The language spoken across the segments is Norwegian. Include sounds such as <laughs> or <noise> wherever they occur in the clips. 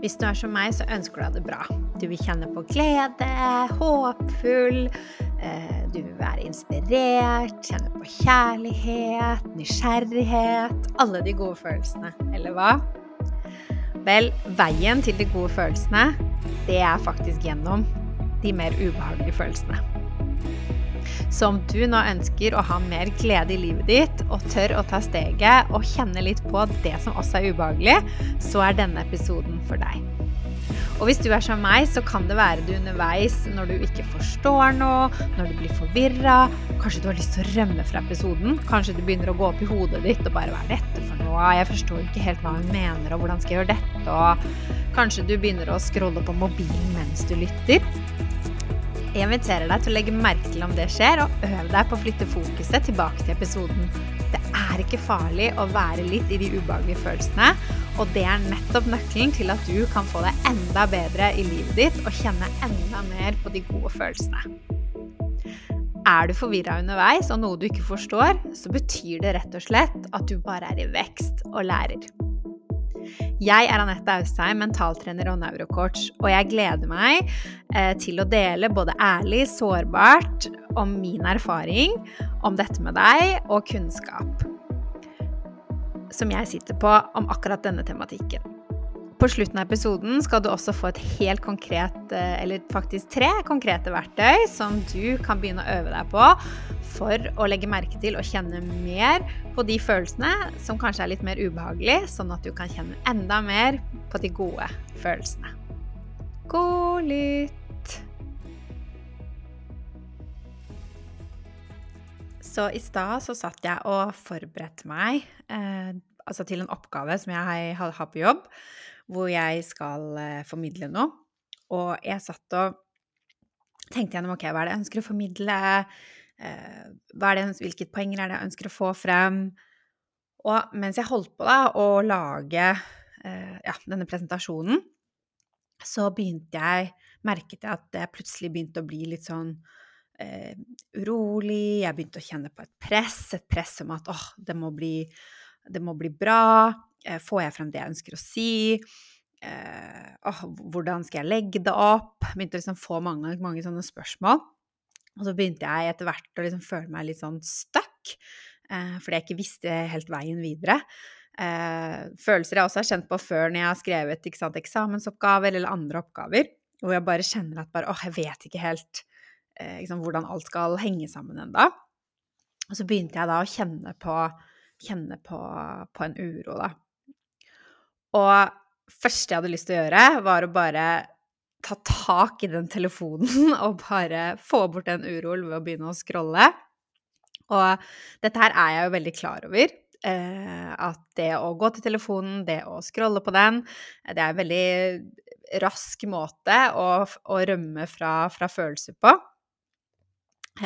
Hvis du er som meg, så ønsker du deg det bra. Du vil kjenne på glede, håpfull, eh, du vil være inspirert, kjenne på kjærlighet, nysgjerrighet Alle de gode følelsene, eller hva? Vel, veien til de gode følelsene, det er faktisk gjennom de mer ubehagelige følelsene. Så om du nå ønsker å ha mer glede i livet ditt, og tør å ta steget og kjenne litt på det som også er ubehagelig, så er denne episoden for deg. Og hvis du er som meg, så kan det være du underveis når du ikke forstår noe, når du blir forvirra, kanskje du har lyst til å rømme fra episoden, kanskje du begynner å gå opp i hodet ditt og bare hva er dette for noe, jeg forstår ikke helt hva hun mener, og hvordan skal jeg gjøre dette, og kanskje du begynner å scrolle på mobilen mens du lytter. Jeg inviterer deg til å legge merke til om det skjer, og øve deg på å flytte fokuset tilbake til episoden. Det er ikke farlig å være litt i de ubehagelige følelsene, og det er nettopp nøkkelen til at du kan få det enda bedre i livet ditt og kjenne enda mer på de gode følelsene. Er du forvirra underveis og noe du ikke forstår, så betyr det rett og slett at du bare er i vekst og lærer. Jeg er Anette Austheim, mentaltrener og neurocoach, og jeg gleder meg eh, til å dele både ærlig, sårbart om min erfaring om dette med deg, og kunnskap som jeg sitter på om akkurat denne tematikken. På slutten av episoden skal du også få et helt konkret, eh, eller faktisk tre konkrete verktøy som du kan begynne å øve deg på for å legge merke til og kjenne mer på de følelsene som kanskje er litt mer ubehagelige, sånn at du kan kjenne enda mer på de gode følelsene. God lytt! Så i stad så satt jeg og forberedte meg eh, altså til en oppgave som jeg har på jobb hvor jeg skal eh, formidle noe. Og jeg satt og tenkte gjennom ok, hva er det jeg ønsker å formidle? Eh, det, hvilket poeng er det jeg ønsker å få frem? Og mens jeg holdt på da å lage eh, ja, denne presentasjonen, så begynte jeg Merket jeg at jeg plutselig begynte å bli litt sånn eh, urolig. Jeg begynte å kjenne på et press, et press om at åh, det må bli, det må bli bra. Eh, får jeg frem det jeg ønsker å si? Eh, hvordan skal jeg legge det opp? Begynte å liksom få mange, mange sånne spørsmål. Og så begynte jeg etter hvert å liksom føle meg litt sånn stuck, eh, fordi jeg ikke visste helt veien videre. Eh, følelser jeg også har kjent på før når jeg har skrevet sant, eksamensoppgaver eller andre oppgaver, hvor jeg bare kjenner at bare, åh, jeg vet ikke helt liksom, hvordan alt skal henge sammen ennå. Og så begynte jeg da å kjenne på, kjenne på, på en uro, da. Og første jeg hadde lyst til å gjøre, var å bare ta tak i den telefonen <laughs> og bare få bort den uroen ved å begynne å scrolle. Og dette her er jeg jo veldig klar over. Eh, at det å gå til telefonen, det å scrolle på den, det er en veldig rask måte å, å rømme fra, fra, følelser på.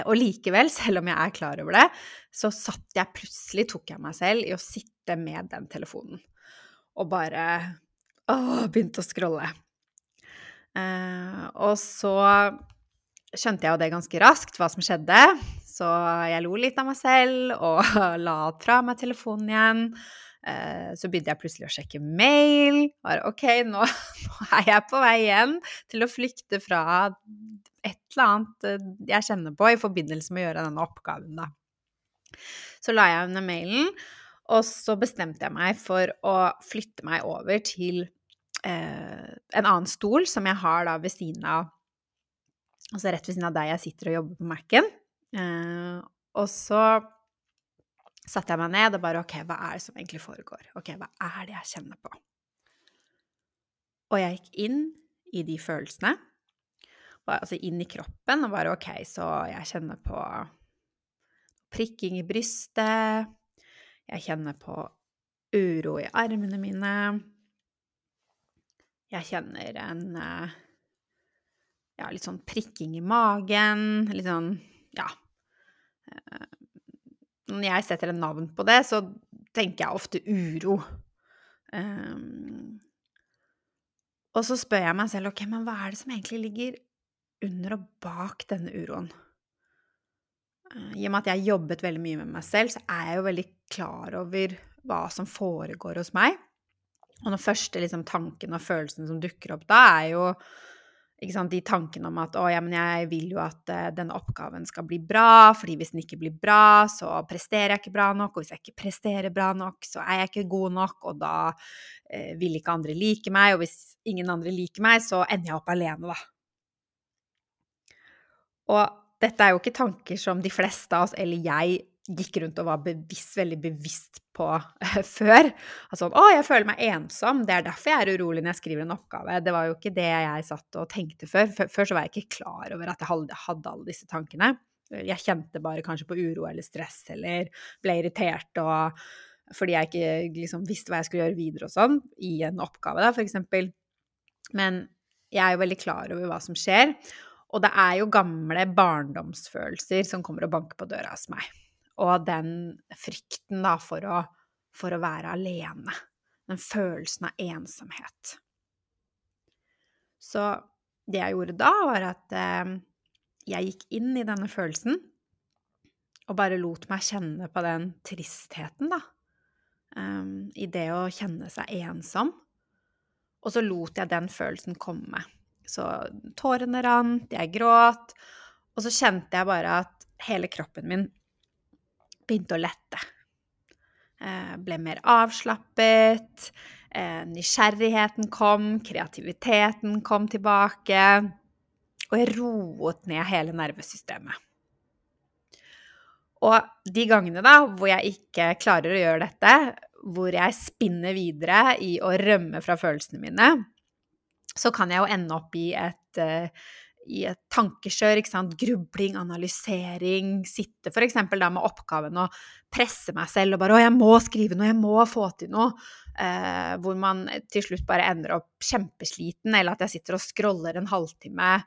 Og likevel, selv om jeg er klar over det, så satt jeg plutselig, tok jeg meg selv i å sitte med den telefonen og bare å, begynte å scrolle. Eh, og så skjønte jeg jo det ganske raskt, hva som skjedde. Så jeg lo litt av meg selv og <laughs> la fra meg telefonen igjen. Eh, så begynte jeg plutselig å sjekke mail. Bare OK, nå, <laughs> nå, er jeg på vei igjen til å flykte fra et eller annet eh, jeg kjenner på i forbindelse med å gjøre denne oppgaven, da. Så la jeg under mailen, og så bestemte jeg meg for å flytte meg over til eh, en annen stol som jeg har da ved siden av Altså rett ved siden av der jeg sitter og jobber på Mac-en. Eh, og så satte jeg meg ned og bare OK, hva er det som egentlig foregår? OK, hva er det jeg kjenner på? Og jeg gikk inn i de følelsene, altså inn i kroppen, og bare OK, så jeg kjenner på prikking i brystet, jeg kjenner på uro i armene mine. Jeg kjenner en eh, ja, litt sånn prikking i magen. Litt sånn ja. Eh, når jeg setter en navn på det, så tenker jeg ofte uro. Um, og så spør jeg meg selv ok, men hva er det som egentlig ligger under og bak denne uroen? Eh, I og med at jeg har jobbet veldig mye med meg selv, så er jeg jo veldig klar over hva som foregår hos meg. Og den første liksom, tanken og følelsen som dukker opp da, er jo sant, de tankene om at å, ja, men jeg vil jo at uh, denne oppgaven skal bli bra, fordi hvis den ikke blir bra, så presterer jeg ikke bra nok, og hvis jeg ikke presterer bra nok, så er jeg ikke god nok, og da uh, vil ikke andre like meg, og hvis ingen andre liker meg, så ender jeg opp alene, da. Og dette er jo ikke tanker som de fleste av oss, eller jeg, gikk rundt og var bevisst, veldig bevisst på uh, før. Altså 'Å, jeg føler meg ensom'. Det er derfor jeg er urolig når jeg skriver en oppgave. Det var jo ikke det jeg satt og tenkte før. Før så var jeg ikke klar over at jeg hadde alle disse tankene. Jeg kjente bare kanskje på uro eller stress eller ble irritert og fordi jeg ikke liksom visste hva jeg skulle gjøre videre og sånn, i en oppgave, da, for eksempel. Men jeg er jo veldig klar over hva som skjer. Og det er jo gamle barndomsfølelser som kommer og banker på døra hos meg. Og den frykten da for å, for å være alene. Den følelsen av ensomhet. Så det jeg gjorde da, var at eh, jeg gikk inn i denne følelsen og bare lot meg kjenne på den tristheten, da. Um, I det å kjenne seg ensom. Og så lot jeg den følelsen komme. Så tårene rant, jeg gråt, og så kjente jeg bare at hele kroppen min begynte å lette. Eh, ble mer avslappet, eh, nysgjerrigheten kom, kreativiteten kom tilbake, og jeg roet ned hele nervesystemet. Og de gangene da hvor jeg ikke klarer å gjøre dette, hvor jeg spinner videre i å rømme fra følelsene mine, så kan jeg jo ende opp i et, uh, i et tankekjør. ikke sant? Grubling, analysering. Sitte f.eks. da med oppgaven og presse meg selv og bare 'Å, jeg må skrive noe, jeg må få til noe'. Uh, hvor man til slutt bare ender opp kjempesliten, eller at jeg sitter og scroller en halvtime.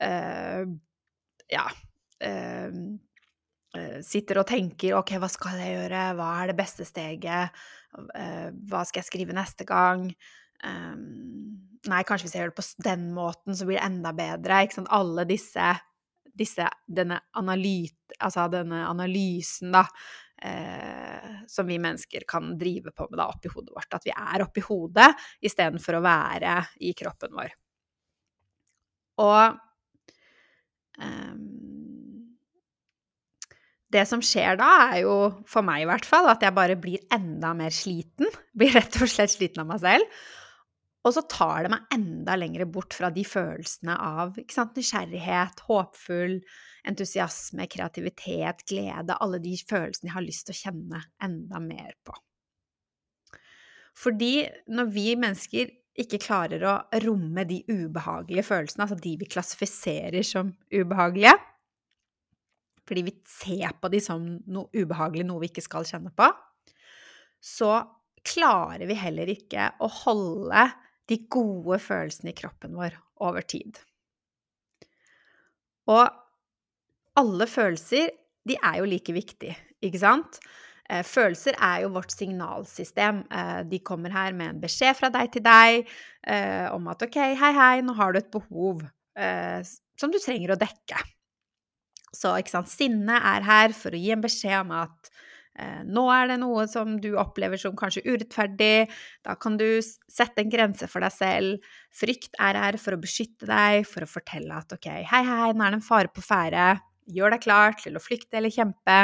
Uh, ja. sitter og tenker 'OK, hva skal jeg gjøre? Hva er det beste steget? hva skal jeg skrive neste gang?' Um, nei, kanskje hvis jeg gjør det på den måten, så blir det enda bedre. Ikke sant? Alle disse, disse denne, analyt, altså denne analysen, da, eh, som vi mennesker kan drive på med da, oppi hodet vårt. At vi er oppi hodet istedenfor å være i kroppen vår. Og eh, det som skjer da, er jo, for meg i hvert fall, at jeg bare blir enda mer sliten. Blir rett og slett sliten av meg selv. Og så tar det meg enda lenger bort fra de følelsene av sant, nysgjerrighet, håpfull, entusiasme, kreativitet, glede, alle de følelsene jeg har lyst til å kjenne enda mer på. Fordi når vi mennesker ikke klarer å romme de ubehagelige følelsene, altså de vi klassifiserer som ubehagelige, fordi vi ser på de som noe ubehagelig, noe vi ikke skal kjenne på, så klarer vi heller ikke å holde de gode følelsene i kroppen vår over tid. Og alle følelser, de er jo like viktige, ikke sant? Eh, følelser er jo vårt signalsystem. Eh, de kommer her med en beskjed fra deg til deg eh, om at OK, hei, hei, nå har du et behov som du trenger å dekke. Så ikke sant, sinne er her for å gi en beskjed om at nå er det noe som du opplever som kanskje urettferdig. Da kan du sette en grense for deg selv. Frykt er her for å beskytte deg, for å fortelle at ok, hei, hei, nå er det en fare på ferde. Gjør deg klar til å flykte eller kjempe.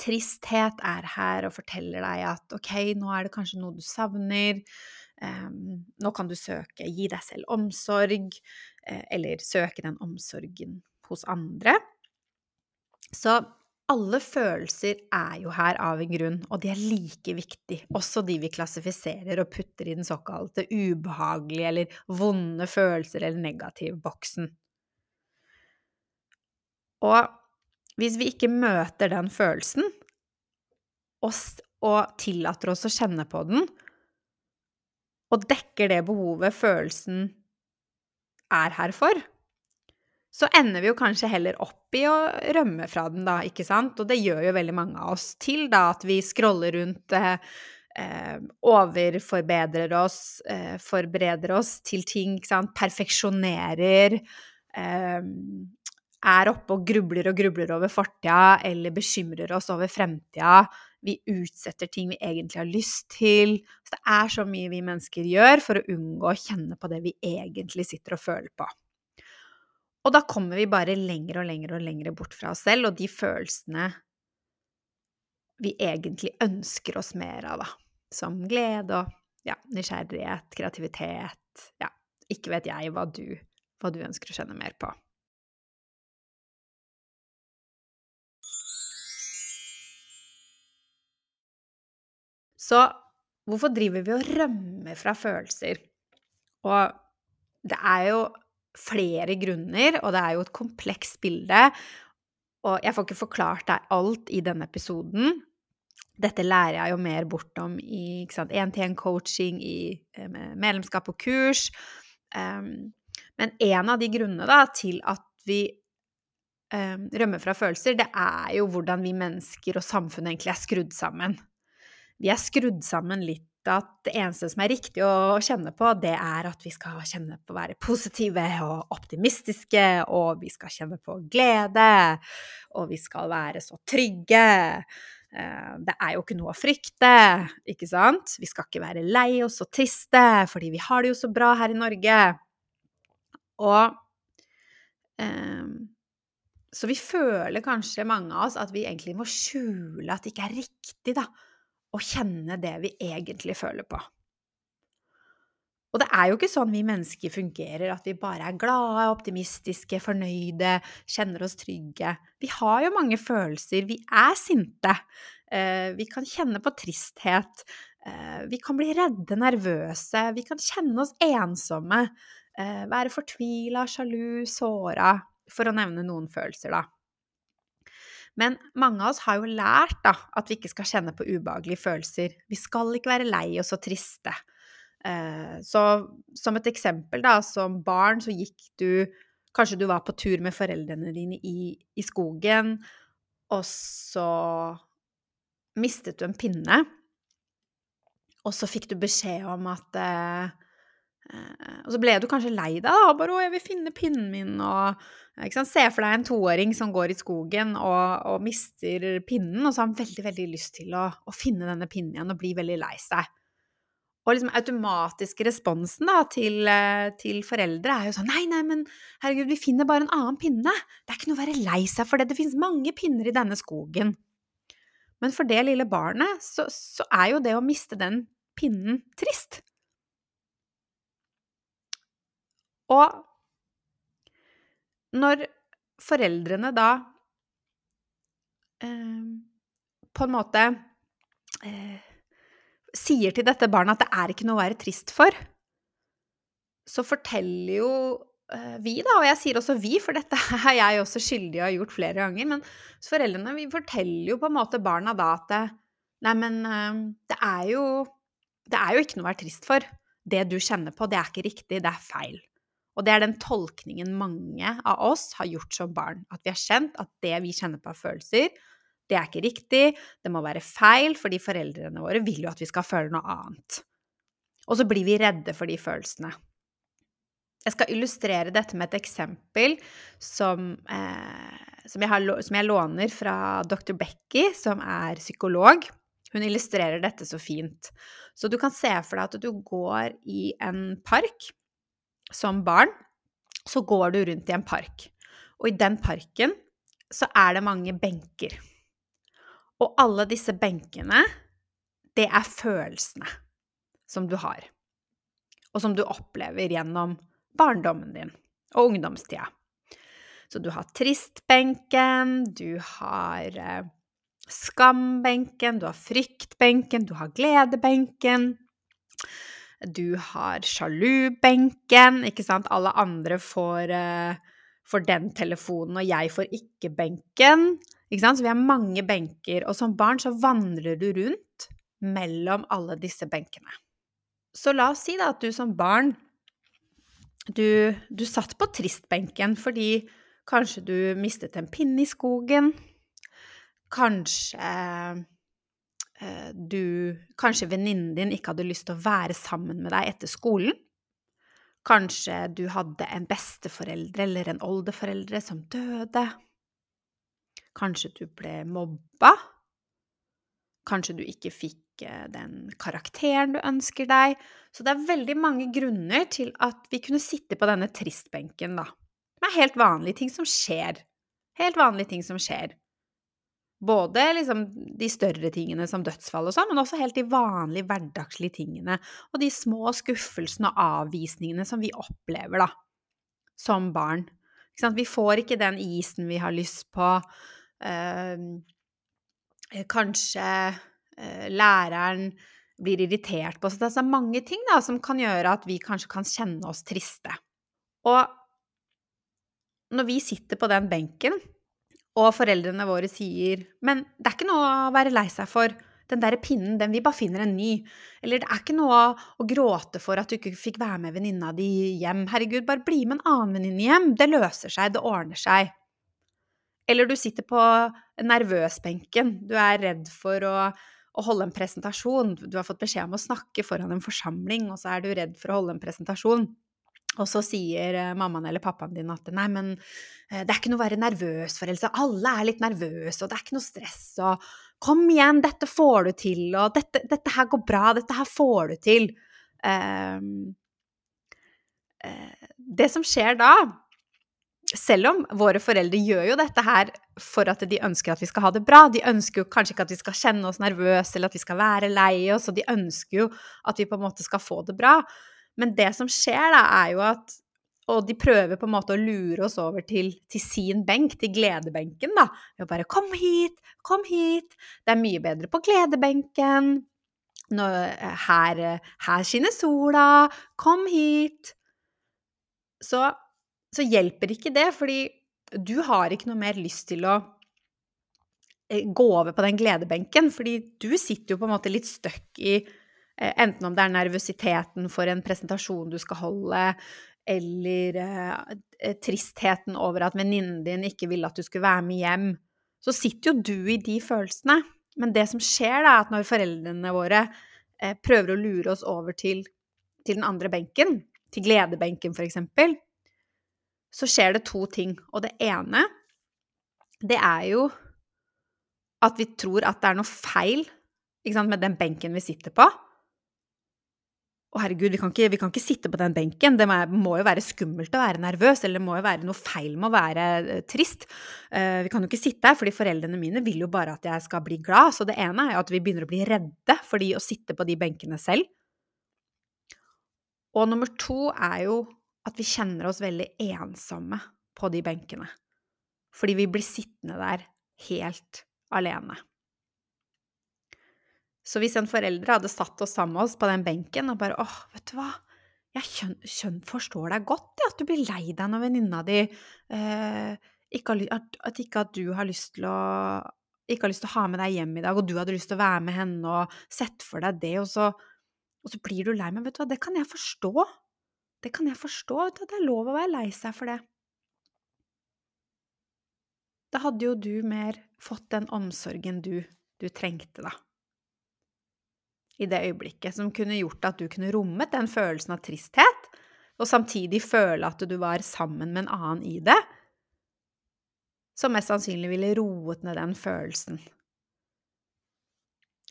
Tristhet er her og forteller deg at ok, nå er det kanskje noe du savner. Um, nå kan du søke, gi deg selv omsorg, uh, eller søke den omsorgen hos andre. Så alle følelser er jo her av en grunn, og de er like viktige, også de vi klassifiserer og putter i den såkalte ubehagelige eller vonde følelser eller negativ-boksen. Og hvis vi ikke møter den følelsen, og, og tillater oss å kjenne på den, og dekker det behovet følelsen er her for, så ender vi jo kanskje heller opp i å rømme fra den, da, ikke sant? Og det gjør jo veldig mange av oss til, da, at vi scroller rundt, eh, eh, overforbedrer oss, eh, forbereder oss til ting, ikke sant, perfeksjonerer, eh, er oppe og grubler og grubler over fortida, eller bekymrer oss over fremtida, Vi utsetter ting vi egentlig har lyst til. Så det er så mye vi mennesker gjør for å unngå å kjenne på det vi egentlig sitter og føler på. Og da kommer vi bare lenger og lenger og lenger bort fra oss selv og de følelsene vi egentlig ønsker oss mer av, da. Som glede og ja, nysgjerrighet, kreativitet Ja, ikke vet jeg hva du, hva du ønsker å kjenne mer på. Så hvorfor driver vi og rømmer fra følelser? Og det er jo flere grunner, og det er jo et komplekst bilde. Og jeg får ikke forklart deg alt i denne episoden. Dette lærer jeg jo mer bort om i én-til-én-coaching, i eh, medlemskap og kurs. Um, men en av de grunnene da, til at vi um, rømmer fra følelser, det er jo hvordan vi mennesker og samfunnet egentlig er skrudd sammen vi er skrudd sammen litt at det eneste som er riktig å kjenne på, det er at vi skal kjenne på å være positive og optimistiske, og vi skal kjenne på glede, og vi skal være så trygge. Eh, det er jo ikke noe å frykte, ikke sant? Vi skal ikke være lei oss og triste, fordi vi har det jo så bra her i Norge. Og um, Så vi føler kanskje, mange av oss, at vi egentlig må skjule at det ikke er riktig, da å kjenne det vi egentlig føler på. Og det er jo ikke sånn vi mennesker fungerer, at vi bare er glade, optimistiske, fornøyde, kjenner oss trygge. Vi har jo mange følelser. Vi er sinte. Eh, vi kan kjenne på tristhet. Eh, vi kan bli redde, nervøse. Vi kan kjenne oss ensomme. Eh, være fortvila, sjalu, såra, for å nevne noen følelser, da. Men mange av oss har jo lært da, at vi ikke skal kjenne på ubehagelige følelser. Vi skal ikke være lei oss og triste. Eh, så som et eksempel, da, som barn så gikk du Kanskje du var på tur med foreldrene dine i, i skogen, og så mistet du en pinne. Og så fikk du beskjed om at eh, Og så ble du kanskje lei deg, da. Bare 'Å, jeg vil finne pinnen min', og Se for deg en toåring som går i skogen og, og, mister pinnen, og så har han veldig veldig lyst til å, å, finne denne pinnen igjen og bli veldig lei seg. Og liksom automatiske responsen da, til, eh, til, foreldre er jo sånn Nei, nei, men herregud, vi finner bare en annen pinne. Det er ikke noe å være lei seg for det. Det finnes mange pinner i denne skogen. Men for det lille barnet så, så er jo det å miste den pinnen trist. Og når foreldrene da eh, på en måte eh, sier til dette barnet at det er ikke noe å være trist for, så forteller jo eh, vi, da, og jeg sier også vi, for dette <laughs> er jeg også skyldig å ha gjort flere ganger, men foreldrene vi forteller jo på en måte barna da at Nei, men eh, det er jo Det er jo ikke noe å være trist for. Det du kjenner på, det er ikke riktig, det er feil. Og det er den tolkningen mange av oss har gjort som barn. At vi har kjent at det vi kjenner på av følelser, det er ikke riktig, det må være feil, fordi foreldrene våre vil jo at vi skal føle noe annet. Og så blir vi redde for de følelsene. Jeg skal illustrere dette med et eksempel som, eh, som, jeg, har, som jeg låner fra dr. Becky, som er psykolog. Hun illustrerer dette så fint. Så du kan se for deg at du går i en park som barn, så går du rundt i en park. Og i den parken så er det mange benker. Og alle disse benkene, det er følelsene som du har. Og som du opplever gjennom barndommen din og ungdomstida. Så du har tristbenken, du har eh, skambenken, du har fryktbenken, du har gledebenken. Du har sjalubenken, ikke sant. Alle andre får, uh, får, den telefonen, og jeg får ikke benken. Ikke sant? Så vi har mange benker. Og som barn så vandrer du rundt mellom alle disse benkene. Så la oss si da at du som barn du, du satt på tristbenken fordi kanskje du mistet en pinne i skogen. Kanskje du Kanskje venninnen din ikke hadde lyst til å være sammen med deg etter skolen. Kanskje du hadde en besteforeldre eller en oldeforeldre som døde. Kanskje du ble mobba. Kanskje du ikke fikk eh, den karakteren du ønsker deg. Så det er veldig mange grunner til at vi kunne sitte på denne tristbenken, da. Det er helt vanlige ting som skjer. Helt vanlige ting som skjer. Både liksom de større tingene som dødsfall og sånn, men også helt de vanlige hverdagslige tingene. Og de små skuffelsene og avvisningene som vi opplever, da, som barn. Vi får ikke den isen vi har lyst på. Uh, kanskje uh, læreren blir irritert på oss. Det er mange ting da, som kan gjøre at vi kanskje kan kjenne oss triste. Og når vi sitter på den benken, og foreldrene våre sier 'Men det er ikke noe å være lei seg for. Den der pinnen, den vi bare finner en ny.' Eller 'Det er ikke noe å gråte for at du ikke fikk være med venninna di hjem.' 'Herregud, bare bli med en annen venninne hjem. Det løser seg. Det ordner seg.' Eller du sitter på nervøsbenken. Du er redd for å, å holde en presentasjon. Du har fått beskjed om å snakke foran en forsamling, og så er du redd for å holde en presentasjon. Og så sier eh, mammaen eller pappaen din at nei, men eh, det er ikke noe å være nervøs for, Else. Alle er litt nervøse, og det er ikke noe stress, og kom igjen, dette får du til, og dette, dette her går bra, dette her får du til. Um, det som skjer da, selv om våre foreldre gjør jo dette her for at de ønsker at vi skal ha det bra, de ønsker jo kanskje ikke at vi skal kjenne oss nervøse eller at vi skal være lei oss, og de ønsker jo at vi på en måte skal få det bra. Men det som skjer, da, er jo at Og de prøver på en måte å lure oss over til, til sin benk, til gledebenken, da. Ved å bare 'Kom hit! Kom hit!' Det er mye bedre på gledebenken. Nå, her, her skinner sola. Kom hit! Så, så hjelper ikke det, fordi du har ikke noe mer lyst til å eh, gå over på den gledebenken, fordi du sitter jo på en måte litt støkk i Eh, enten om det er nervøsiteten for en presentasjon du skal holde, eller eh, eh, tristheten over at venninnen din ikke ville at du skulle være med hjem, så sitter jo du i de følelsene. Men det som skjer, da, er at når foreldrene våre eh, prøver å lure oss over til, til den andre benken, til gledebenken f.eks., så skjer det to ting. Og det ene, det er jo at vi tror at det er noe feil sant, med den benken vi sitter på. Å, herregud, vi kan, ikke, vi kan, ikke, sitte på den benken. Det må, jo være skummelt å være nervøs, eller det må jo være noe feil med å være uh, trist. Uh, vi kan jo ikke sitte her, fordi foreldrene mine vil jo bare at jeg skal bli glad. Så det ene er jo at vi begynner å bli redde for de å sitte på de benkene selv. Og nummer to er jo at vi kjenner oss veldig ensomme på de benkene. Fordi vi blir sittende der helt alene. Så hvis en forelder hadde satt oss sammen med oss på den benken og bare åh, vet du hva, jeg kjøn, kjøn forstår deg godt, ja, at du blir lei deg når venninna di eh, ikke har, at, at, ikke at du har lyst til å ikke har lyst til å ha med deg hjem i dag, og du hadde lyst til å være med henne og sett for deg det, og så, og så blir du lei. Men vet du hva, det kan jeg forstå. Det kan jeg forstå. Vet du, det er lov å være lei seg for det. Da hadde jo du mer fått den omsorgen du, du trengte, da i det øyeblikket, som kunne gjort at du kunne rommet den følelsen av tristhet, og samtidig føle at du var sammen med en annen i det, som mest sannsynlig ville roet ned den følelsen.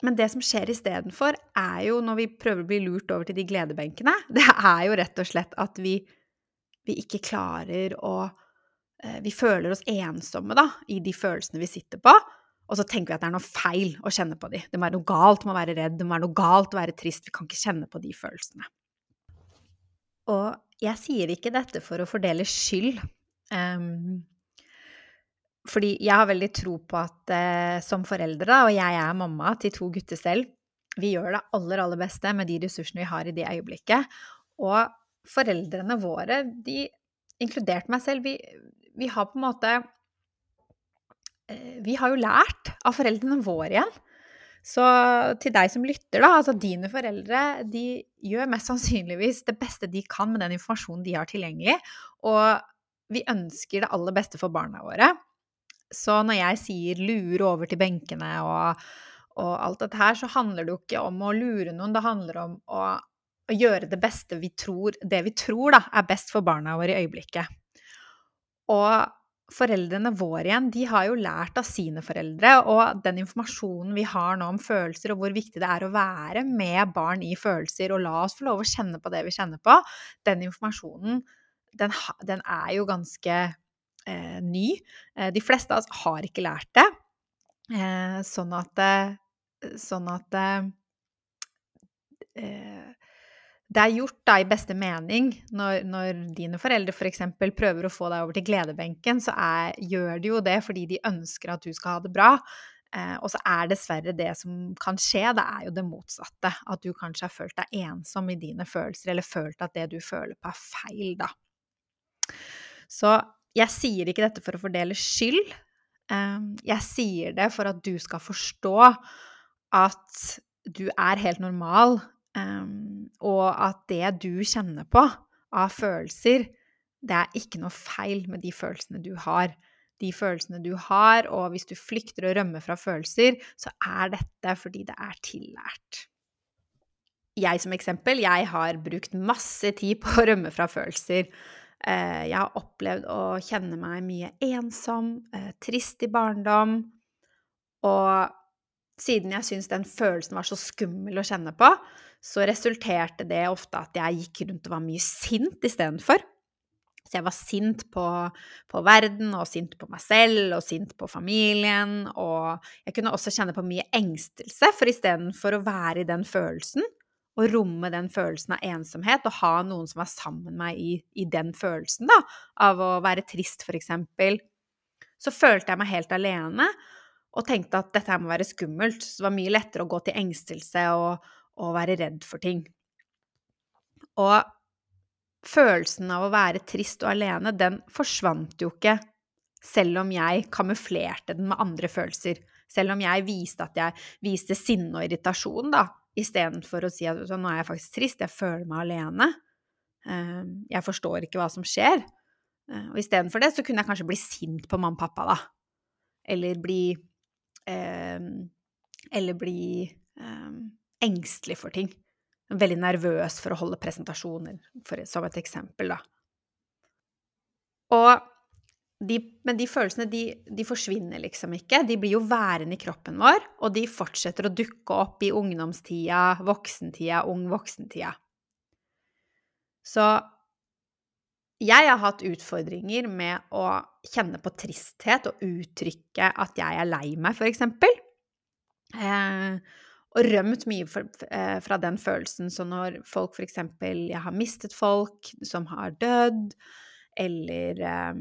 Men det som skjer istedenfor, er jo, når vi prøver å bli lurt over til de gledebenkene, <laughs> det er jo rett og slett at vi, vi ikke klarer å eh, Vi føler oss ensomme, da, i de følelsene vi sitter på. Og så tenker vi at det er noe feil å kjenne på de. Det må være noe galt med å være redd, det må være noe galt å være trist. Vi kan ikke kjenne på de følelsene. Og jeg sier ikke dette for å fordele skyld. Um, fordi jeg har veldig tro på at uh, som foreldre, og jeg er mamma til to gutter selv, vi gjør det aller, aller beste med de ressursene vi har i det øyeblikket. Og foreldrene våre, de, inkludert meg selv, vi, vi har på en måte vi har jo lært av foreldrene våre igjen. Så til deg som lytter, da, altså dine foreldre, de gjør mest sannsynligvis det beste de kan med den informasjonen de har tilgjengelig, og vi ønsker det aller beste for barna våre. Så når jeg sier lure over til benkene og, og alt dette her, så handler det jo ikke om å lure noen, det handler om å, å gjøre det beste vi tror, det vi tror da, er best for barna våre i øyeblikket. Og foreldrene våre igjen, de har jo lært av sine foreldre, og den informasjonen vi har nå om følelser, og hvor viktig det er å være med barn i følelser, og la oss få lov å kjenne på det vi kjenner på, den informasjonen, den, den er jo ganske eh, ny. Eh, de fleste av oss har ikke lært det. Eh, sånn at Sånn at eh, det er gjort da i beste mening når, når dine foreldre f.eks. For prøver å få deg over til gledebenken, så er, gjør de jo det fordi de ønsker at du skal ha det bra. Eh, og så er dessverre det som kan skje, det er jo det motsatte. At du kanskje har følt deg ensom i dine følelser, eller følt at det du føler på, er feil, da. Så jeg sier ikke dette for å fordele skyld. Eh, jeg sier det for at du skal forstå at du er helt normal Um, og at det du kjenner på av følelser, det er ikke noe feil med de følelsene du har. De følelsene du har, og hvis du flykter og rømmer fra følelser, så er dette fordi det er tillært. Jeg som eksempel, jeg har brukt masse tid på å rømme fra følelser. Eh, jeg har opplevd å kjenne meg mye ensom, eh, trist i barndom. Og siden jeg syns den følelsen var så skummel å kjenne på, så resulterte det ofte at jeg gikk rundt og var mye sint istedenfor. Så jeg var sint på, på, verden, og sint på meg selv, og sint på familien. Og jeg kunne også kjenne på mye engstelse, for istedenfor å være i den følelsen, og romme den følelsen av ensomhet, og ha noen som var sammen med meg i, i den følelsen, da, av å være trist, for eksempel, så følte jeg meg helt alene, og tenkte at dette her må være skummelt. Så det var mye lettere å gå til engstelse og, å være redd for ting. Og følelsen av å være trist og alene, den forsvant jo ikke selv om jeg kamuflerte den med andre følelser. Selv om jeg viste at jeg viste sinne og irritasjon, da, istedenfor å si at nå er jeg faktisk trist, jeg føler meg alene. Eh, jeg forstår ikke hva som skjer. Eh, og istedenfor det så kunne jeg kanskje bli sint på mamma og pappa, da. Eller bli eh, Eller bli eh, engstelig for ting. Veldig nervøs for å holde presentasjoner, for, som et eksempel, da. Og de, men de følelsene, de, de, forsvinner liksom ikke. De blir jo værende i kroppen vår, og de fortsetter å dukke opp i ungdomstida, voksentida, ung voksentida. Så jeg har hatt utfordringer med å kjenne på tristhet og uttrykke at jeg er lei meg, for eksempel. Eh, og rømt mye eh, fra den følelsen. Så når folk f.eks. Jeg har mistet folk som har dødd, eller eh,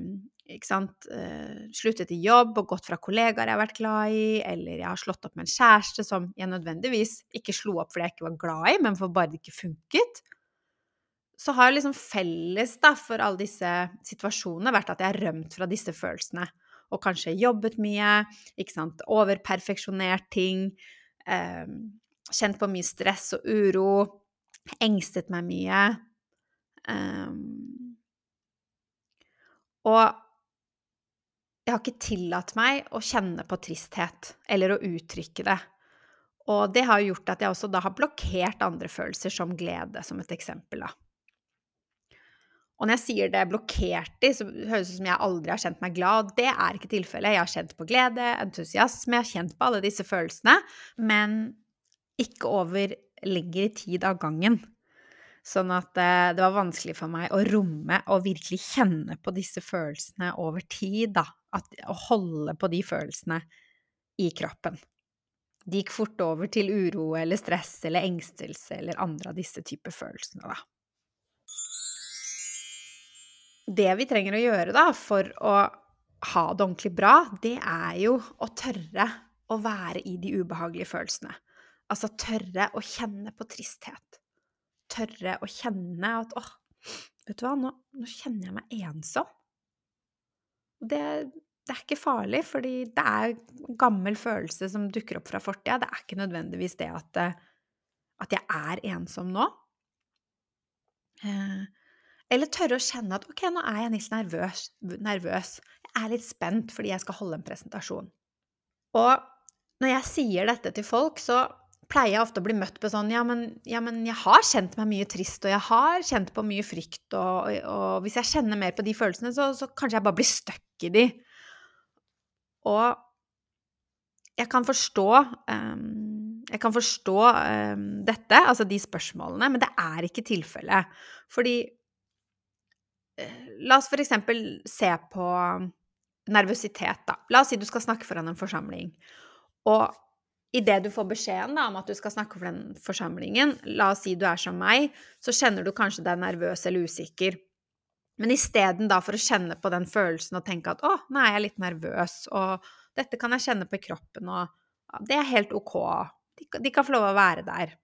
ikke sant, eh, sluttet i jobb og gått fra kollegaer jeg har vært glad i, eller jeg har slått opp med en kjæreste som jeg nødvendigvis ikke slo opp fordi jeg ikke var glad i, men for bare det ikke funket, så har liksom felles da, for alle disse situasjonene vært at jeg har rømt fra disse følelsene. Og kanskje jobbet mye, ikke sant, overperfeksjonert ting, eh, kjent på mye stress og uro, engstet meg mye. Um, og jeg har ikke tillatt meg å kjenne på tristhet eller å uttrykke det. Og det har gjort at jeg også da har blokkert andre følelser, som glede, som et eksempel, da. Og når jeg sier det blokkert i, så høres det ut som jeg aldri har kjent meg glad. Det er ikke tilfellet. Jeg har kjent på glede, entusiasme, jeg har kjent på alle disse følelsene, men ikke over lengre tid av gangen. Sånn at eh, det var vanskelig for meg å romme og virkelig kjenne på disse følelsene over tid, da. At, å holde på de følelsene i kroppen. De gikk fort over til uro eller stress eller engstelse eller andre av disse typer følelsene, da det vi trenger å gjøre da, for å ha det ordentlig bra, det er jo å tørre å være i de ubehagelige følelsene. Altså tørre å kjenne på tristhet. Tørre å kjenne at åh, vet du hva, nå, nå kjenner jeg meg ensom. Det, det, er ikke farlig, fordi det er gammel følelse som dukker opp fra fortida. Det er ikke nødvendigvis det at, at jeg er ensom nå. Eh, eller tørre å kjenne at ok, nå er jeg litt nervøs, nervøs. Jeg er litt spent fordi jeg skal holde en presentasjon. Og når jeg sier dette til folk, så pleier jeg ofte å bli møtt på sånn ja men, ja, men jeg har kjent meg mye trist, og jeg har kjent på mye frykt, og, og hvis jeg kjenner mer på de følelsene, så, så kanskje jeg bare blir stuck i de. Og jeg kan forstå um, Jeg kan forstå um, dette, altså de spørsmålene, men det er ikke tilfellet. Fordi La oss for eksempel se på nervøsitet, da. La oss si du skal snakke foran en forsamling. Og idet du får beskjeden da, om at du skal snakke for den forsamlingen, la oss si du er som meg, så kjenner du kanskje deg nervøs eller usikker. Men isteden for å kjenne på den følelsen og tenke at 'å, nå er jeg litt nervøs', og 'dette kan jeg kjenne på i kroppen', og 'det er helt ok', de, de kan få lov å være der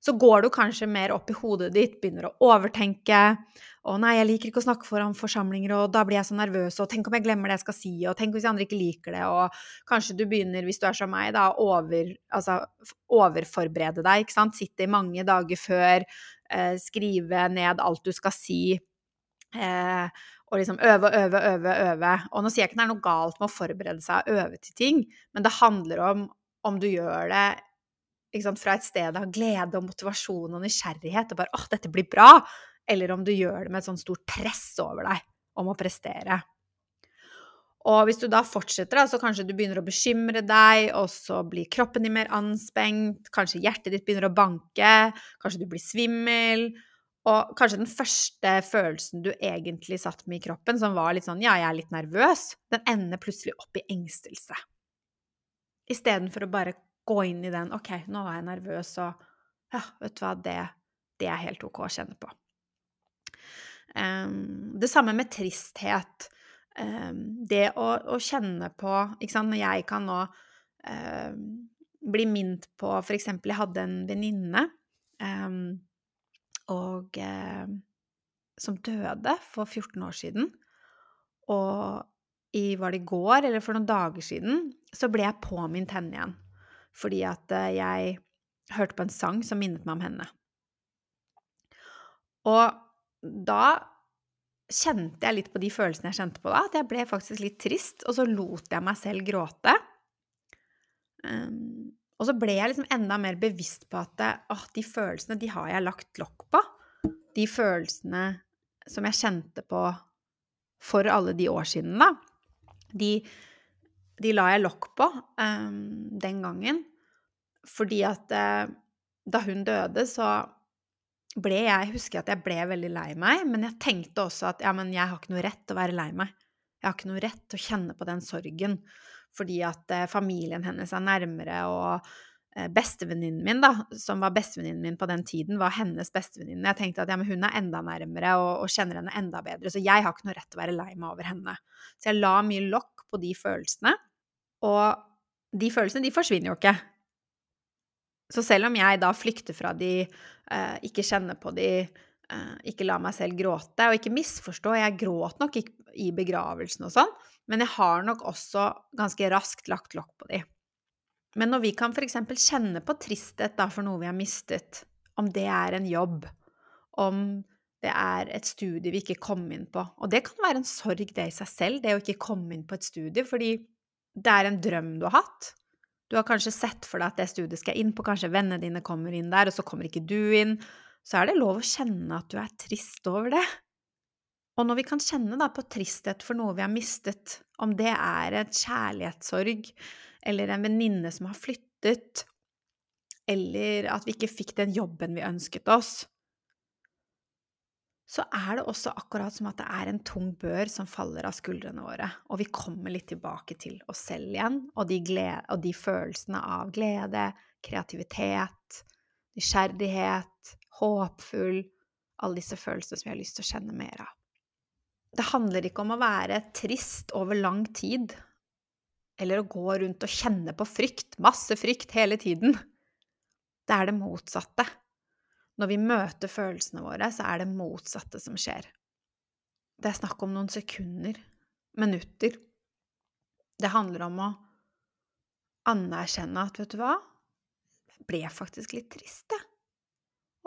så går du kanskje mer opp i hodet ditt, begynner å overtenke. 'Å nei, jeg liker ikke å snakke foran forsamlinger, og da blir jeg så nervøs', og 'tenk om jeg glemmer det jeg skal si', og 'tenk hvis andre ikke liker det', og kanskje du begynner, hvis du er som meg, da, over, altså, overforberede deg, ikke sant, sitte i mange dager før, eh, skrive ned alt du skal si. Eh, og liksom øve og øve, øve, øve. Og nå sier jeg ikke det er noe galt med å forberede seg og øve til ting, men det handler om om du gjør det sant, fra et sted av glede og motivasjon og nysgjerrighet og bare 'Å, dette blir bra', eller om du gjør det med et sånt stort press over deg om å prestere. Og hvis du da fortsetter, så kanskje du begynner å bekymre deg, og så blir kroppen din mer anspent, kanskje hjertet ditt begynner å banke, kanskje du blir svimmel, og kanskje den første følelsen du egentlig satt med i kroppen, som var litt sånn 'ja, jeg er litt nervøs', den ender plutselig opp i engstelse. Istedenfor å bare gå inn i den OK, nå var jeg nervøs, og ja, vet du hva, det, det er helt OK å kjenne på. Um, det samme med tristhet. Um, det å, å, kjenne på Ikke sant, når jeg kan nå um, bli minnet på eksempel, jeg hadde en venninne og som døde for 14 år siden. Og i, var det i går eller for noen dager siden, så ble jeg påminnet henne igjen fordi at eh, jeg hørte på en sang som minnet meg om henne. Og da kjente jeg litt på de følelsene jeg kjente på da, at jeg ble faktisk litt trist, og så lot jeg meg selv gråte. Um, og så ble jeg liksom enda mer bevisst på at åh, de følelsene, de har jeg lagt lokk på. De følelsene som jeg kjente på for alle de år siden, da. De de la jeg lokk på um, den gangen. Fordi at uh, da hun døde, så ble jeg Husker at jeg ble veldig lei meg, men jeg tenkte også at ja, men jeg har ikke noe rett til å være lei meg. Jeg har ikke noe rett til å kjenne på den sorgen. Fordi at uh, familien hennes er nærmere, og uh, bestevenninnen min, da, som var bestevenninnen min på den tiden, var hennes bestevenninne. Jeg tenkte at ja, men hun er enda nærmere og, og, kjenner henne enda bedre, så jeg har ikke noe rett til å være lei meg over henne. Så jeg la mye lokk på de følelsene. Og de følelsene, de forsvinner jo ikke. Så selv om jeg da flykter fra de, eh, ikke kjenner på de, eh, ikke lar meg selv gråte, og ikke misforstå, jeg gråt nok i begravelsen og sånn, men jeg har nok også ganske raskt lagt lokk på de. Men når vi kan f.eks. kjenne på tristhet da for noe vi har mistet, om det er en jobb, om det er et studie vi ikke kom inn på Og det kan være en sorg, det i seg selv, det å ikke komme inn på et studie, fordi det er en drøm du har hatt. Du har kanskje sett for deg at det studiet skal inn på, kanskje vennene dine kommer inn der, og så kommer ikke du inn. Så er det lov å kjenne at du er trist over det. Og når vi kan kjenne da på tristhet for noe vi har mistet, om det er et kjærlighetssorg, eller en venninne som har flyttet, eller at vi ikke fikk den jobben vi ønsket oss, så er det også akkurat som at det er en tung bør som faller av skuldrene våre, og vi kommer litt tilbake til oss selv igjen, og de, glede, og de følelsene av glede, kreativitet, nysgjerrighet, håpfull Alle disse følelsene som vi har lyst til å kjenne mer av. Det handler ikke om å være trist over lang tid, eller å gå rundt og kjenne på frykt, masse frykt hele tiden. Det er det motsatte. Når vi møter følelsene våre, så er det motsatte som skjer. Det er snakk om noen sekunder, minutter. Det handler om å anerkjenne at, vet du hva, jeg ble faktisk litt trist, jeg.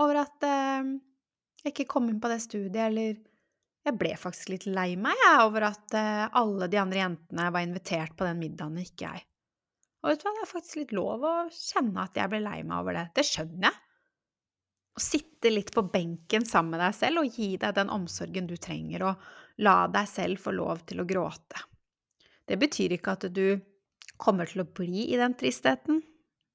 Over at eh, jeg ikke kom inn på det studiet, eller jeg ble faktisk litt lei meg jeg, over at eh, alle de andre jentene var invitert på den middagen, ikke jeg. Og vet du hva, det er faktisk litt lov å kjenne at jeg ble lei meg over det. Det skjønner jeg. Å sitte litt på benken sammen med deg selv og gi deg den omsorgen du trenger, og la deg selv få lov til å gråte. Det betyr ikke at du kommer til å bli i den tristheten,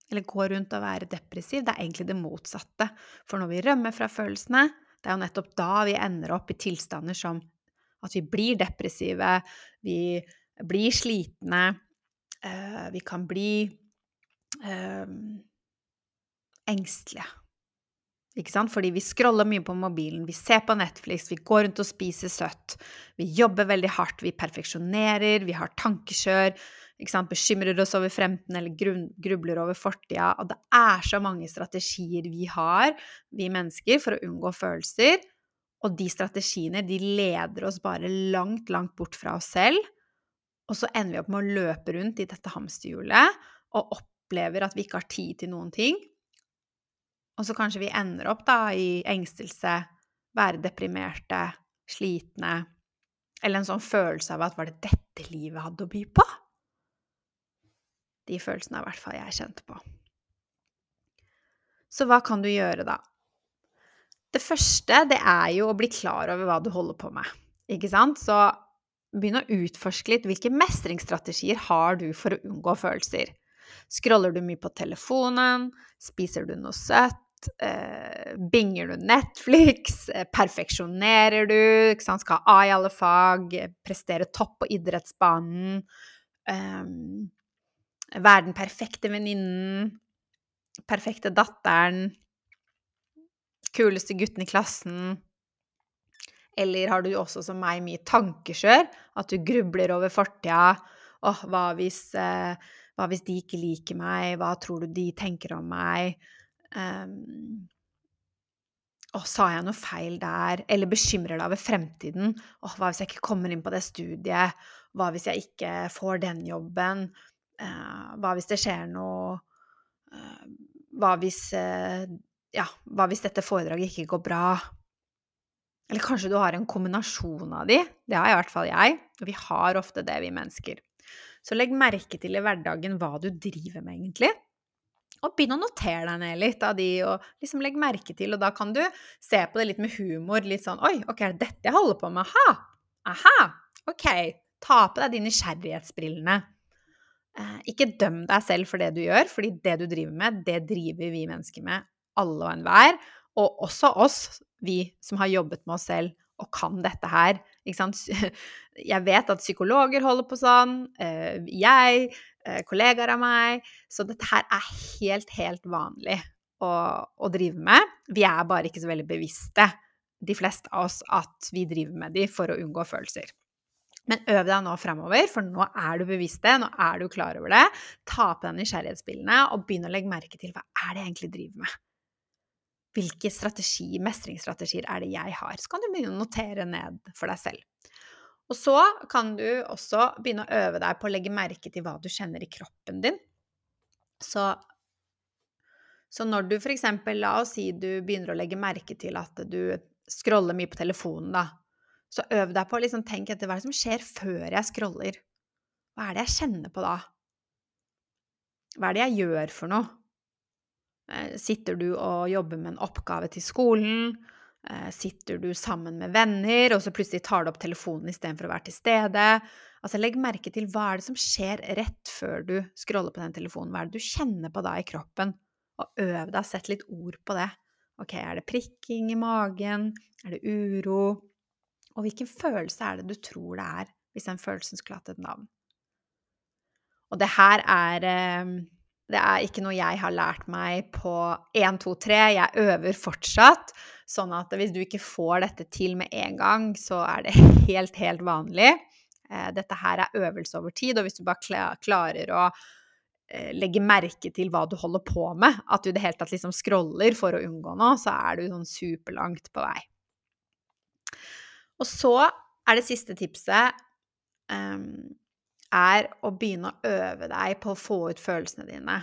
eller gå rundt og være depressiv. Det er egentlig det motsatte. For når vi rømmer fra følelsene, det er jo nettopp da vi ender opp i tilstander som at vi blir depressive, vi blir slitne, eh, vi kan bli øh, engstelige. Ikke sant? Fordi vi scroller mye på mobilen, vi ser på Netflix, vi går rundt og spiser søtt. Vi jobber veldig hardt, vi perfeksjonerer, vi har tankekjør. Ikke sant? Bekymrer oss over fremtiden eller grubler over fortida. Og det er så mange strategier vi har, vi mennesker, for å unngå følelser. Og de strategiene de leder oss bare langt, langt bort fra oss selv. Og så ender vi opp med å løpe rundt i dette hamsterhjulet og opplever at vi ikke har tid til noen ting. Og så kanskje vi ender opp da i engstelse, være deprimerte, slitne, eller en sånn følelse av at var det dette livet hadde å by på? De følelsene er i hvert fall jeg kjente på. Så hva kan du gjøre da? Det første, det er jo å bli klar over hva du holder på med, ikke sant? Så begynn å utforske litt hvilke mestringsstrategier har du for å unngå følelser. Scroller du mye på telefonen? Spiser du noe søtt? Eh, binger du Netflix? Eh, perfeksjonerer du? Skal ha A i alle fag? Prestere topp på idrettsbanen? eh, være den perfekte venninnen? Perfekte datteren? Kuleste gutten i klassen? Eller har du også som meg mye tankekjør? At du grubler over fortida? Åh, hva hvis, eh, hva hvis de ikke liker meg? Hva tror du de tenker om meg? Um, å, sa jeg noe feil der? Eller bekymrer deg over fremtiden? Å, hva hvis jeg ikke kommer inn på det studiet? Hva hvis jeg ikke får den jobben? Uh, hva hvis det skjer noe uh, Hva hvis uh, Ja, hva hvis dette foredraget ikke går bra? Eller kanskje du har en kombinasjon av de? Det har i hvert fall jeg. Og vi har ofte det, vi mennesker. Så legg merke til i hverdagen hva du driver med, egentlig. Og begynn å notere deg ned litt av de, og liksom legg merke til, og da kan du se på det litt med humor. Litt sånn Oi, ok, er det dette jeg holder på med? Aha! Aha! Ok. Ta på deg de nysgjerrighetsbrillene. Eh, ikke døm deg selv for det du gjør, fordi det du driver med, det driver vi mennesker med, alle og enhver. Og også oss, vi som har jobbet med oss selv og kan dette her. Ikke sant? <laughs> Jeg vet at psykologer holder på sånn. Eh, jeg kollegaer av meg. Så dette her er helt, helt vanlig å, å, drive med. Vi er bare ikke så veldig bevisste, de fleste av oss, at vi driver med de for å unngå følelser. Men øv deg nå fremover, for nå er du bevisst det, nå er du klar over det. Ta på deg nysgjerrighetsbildene og begynn å legge merke til hva er det jeg egentlig driver med. Hvilke strategi, mestringsstrategier er det jeg har? Så kan du begynne å notere ned for deg selv. Og så kan du også begynne å øve deg på å legge merke til hva du kjenner i kroppen din. Så, så når du f.eks. La oss si du begynner å legge merke til at du scroller mye på telefonen, da. Så øv deg på å liksom tenke etter hva som skjer før jeg scroller. Hva er det jeg kjenner på da? Hva er det jeg gjør for noe? Eh, sitter du og jobber med en oppgave til skolen? Eh, sitter du sammen med venner, og så plutselig tar du opp telefonen istedenfor å være til stede? Altså, legg merke til hva er det som skjer rett før du scroller på den telefonen. Hva er det du kjenner på da i kroppen? Og øv deg, sett litt ord på det. Ok, er det prikking i magen? Er det uro? Og hvilken følelse er det du tror det er, hvis den følelsen skulle hatt et navn? Og det her er eh, det er ikke noe jeg har lært meg på 1, 2, 3. Jeg øver fortsatt. Sånn at hvis du ikke får dette til med en gang, så er det <laughs> helt, helt vanlig. Eh, dette her er øvelse over tid, og hvis du bare klarer å eh, legge merke til hva du holder på med, at du i det hele tatt liksom scroller for å unngå noe, så er du sånn superlangt på vei. Og så er det siste tipset um, er å begynne å øve deg på å få ut følelsene dine.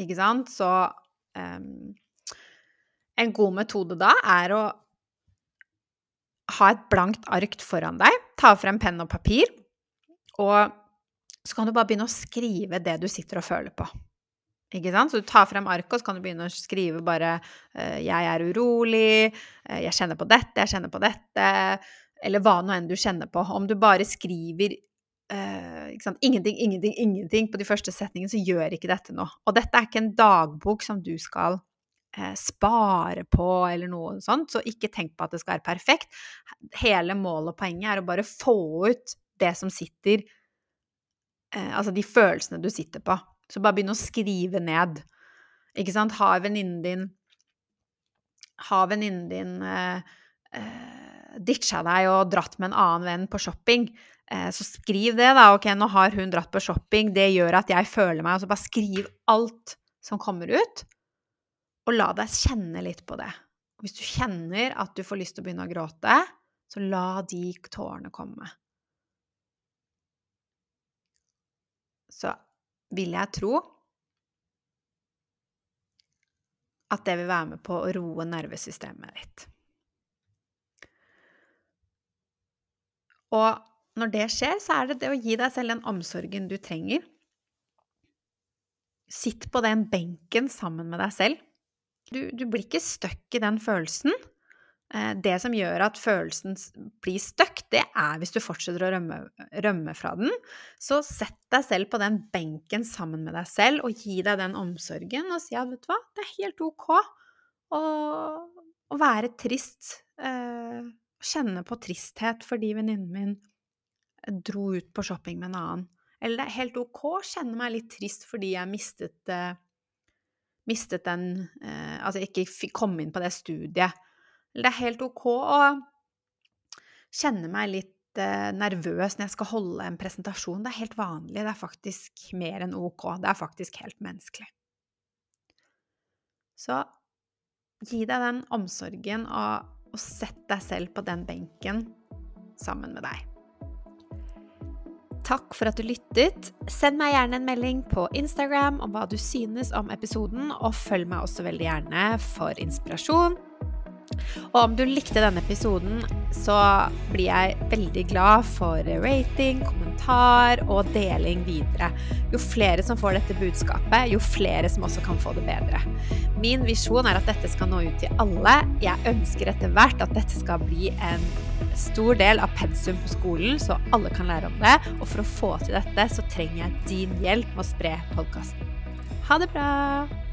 Ikke sant? Så um, en god metode da er å ha et blankt ark foran deg. Ta frem penn og papir. Og så kan du bare begynne å skrive det du sitter og føler på. Ikke sant? Så du tar frem arket, og så kan du begynne å skrive bare uh, 'Jeg er urolig', uh, 'Jeg kjenner på dette', 'Jeg kjenner på dette', eller hva nå enn du kjenner på. Om du bare skriver uh, ingenting, ingenting, ingenting på de første setningene, så gjør ikke dette noe. Og dette er ikke en dagbok som du skal spare på eller noe sånt, så ikke tenk på at det skal være perfekt. Hele målet og poenget er å bare få ut det som sitter Altså de følelsene du sitter på. Så bare begynn å skrive ned. Ikke sant? Har venninnen din Har venninnen din eh, ditcha deg og dratt med en annen venn på shopping, eh, så skriv det, da. Ok, nå har hun dratt på shopping, det gjør at jeg føler meg Og så bare skriv alt som kommer ut, og la deg kjenne litt på det. Hvis du kjenner at du får lyst til å begynne å gråte, så la de tårene komme. Så vil jeg tro at det vil være med på å roe nervesystemet ditt. Og når det skjer, så er det det å gi deg selv den omsorgen du trenger. Sitt på den benken sammen med deg selv. Du, du blir ikke stuck i den følelsen. Eh, det som gjør at følelsen blir stuck, det er hvis du fortsetter å rømme, rømme, fra den. Så sett deg selv på den benken sammen med deg selv og gi deg den omsorgen og si at vet du hva, det er helt ok å, å være trist. Eh, kjenne på tristhet fordi venninnen min dro ut på shopping med en annen. Eller det er helt ok å kjenne meg litt trist fordi jeg mistet, eh, mistet den eh, Altså ikke fikk komme inn på det studiet eller det er helt ok å kjenne meg litt eh, nervøs når jeg skal holde en presentasjon. Det er helt vanlig. Det er faktisk mer enn ok. Det er faktisk helt menneskelig. Så gi deg den omsorgen, og, og sett deg selv på den benken sammen med deg. Takk for at du lyttet. Send meg gjerne en melding på Instagram om hva du synes om episoden, og følg meg også veldig gjerne for inspirasjon og om du likte denne episoden, så blir jeg veldig glad for rating, kommentar og deling videre. Jo flere som får dette budskapet, jo flere som også kan få det bedre. Min visjon er at dette skal nå ut til alle. Jeg ønsker etter hvert at dette skal bli en stor del av pensum på skolen, så alle kan lære om det. Og for å få til dette, så trenger jeg din hjelp med å spre podkasten. Ha det bra!